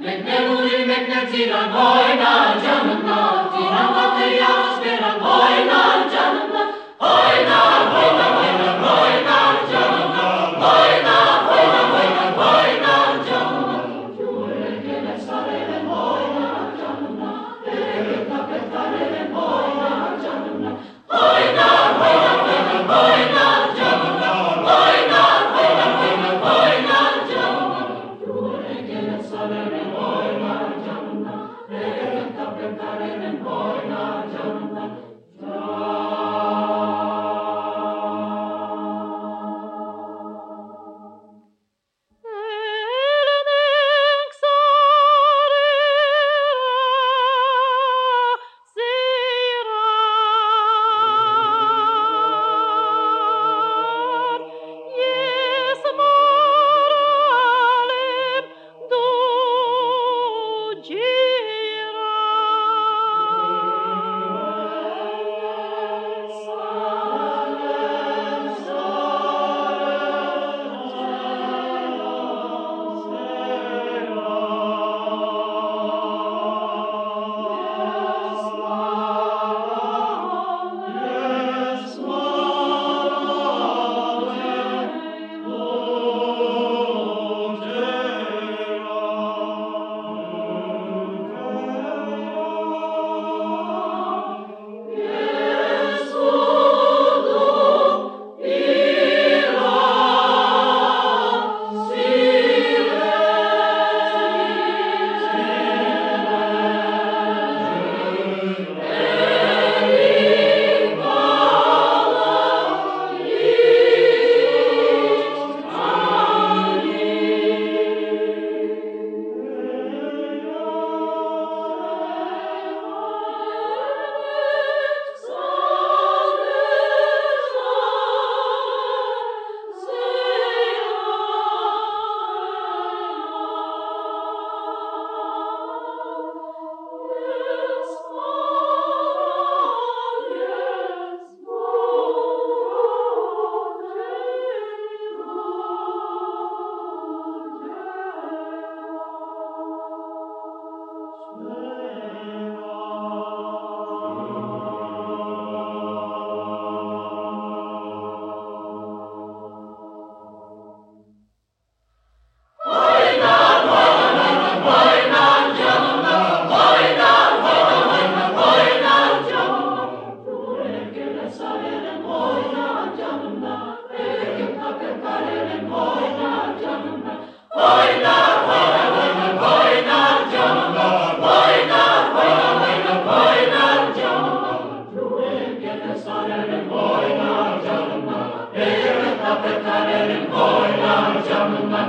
Mac Melody, Mac Nancy, I'm going care îl voi la geamă,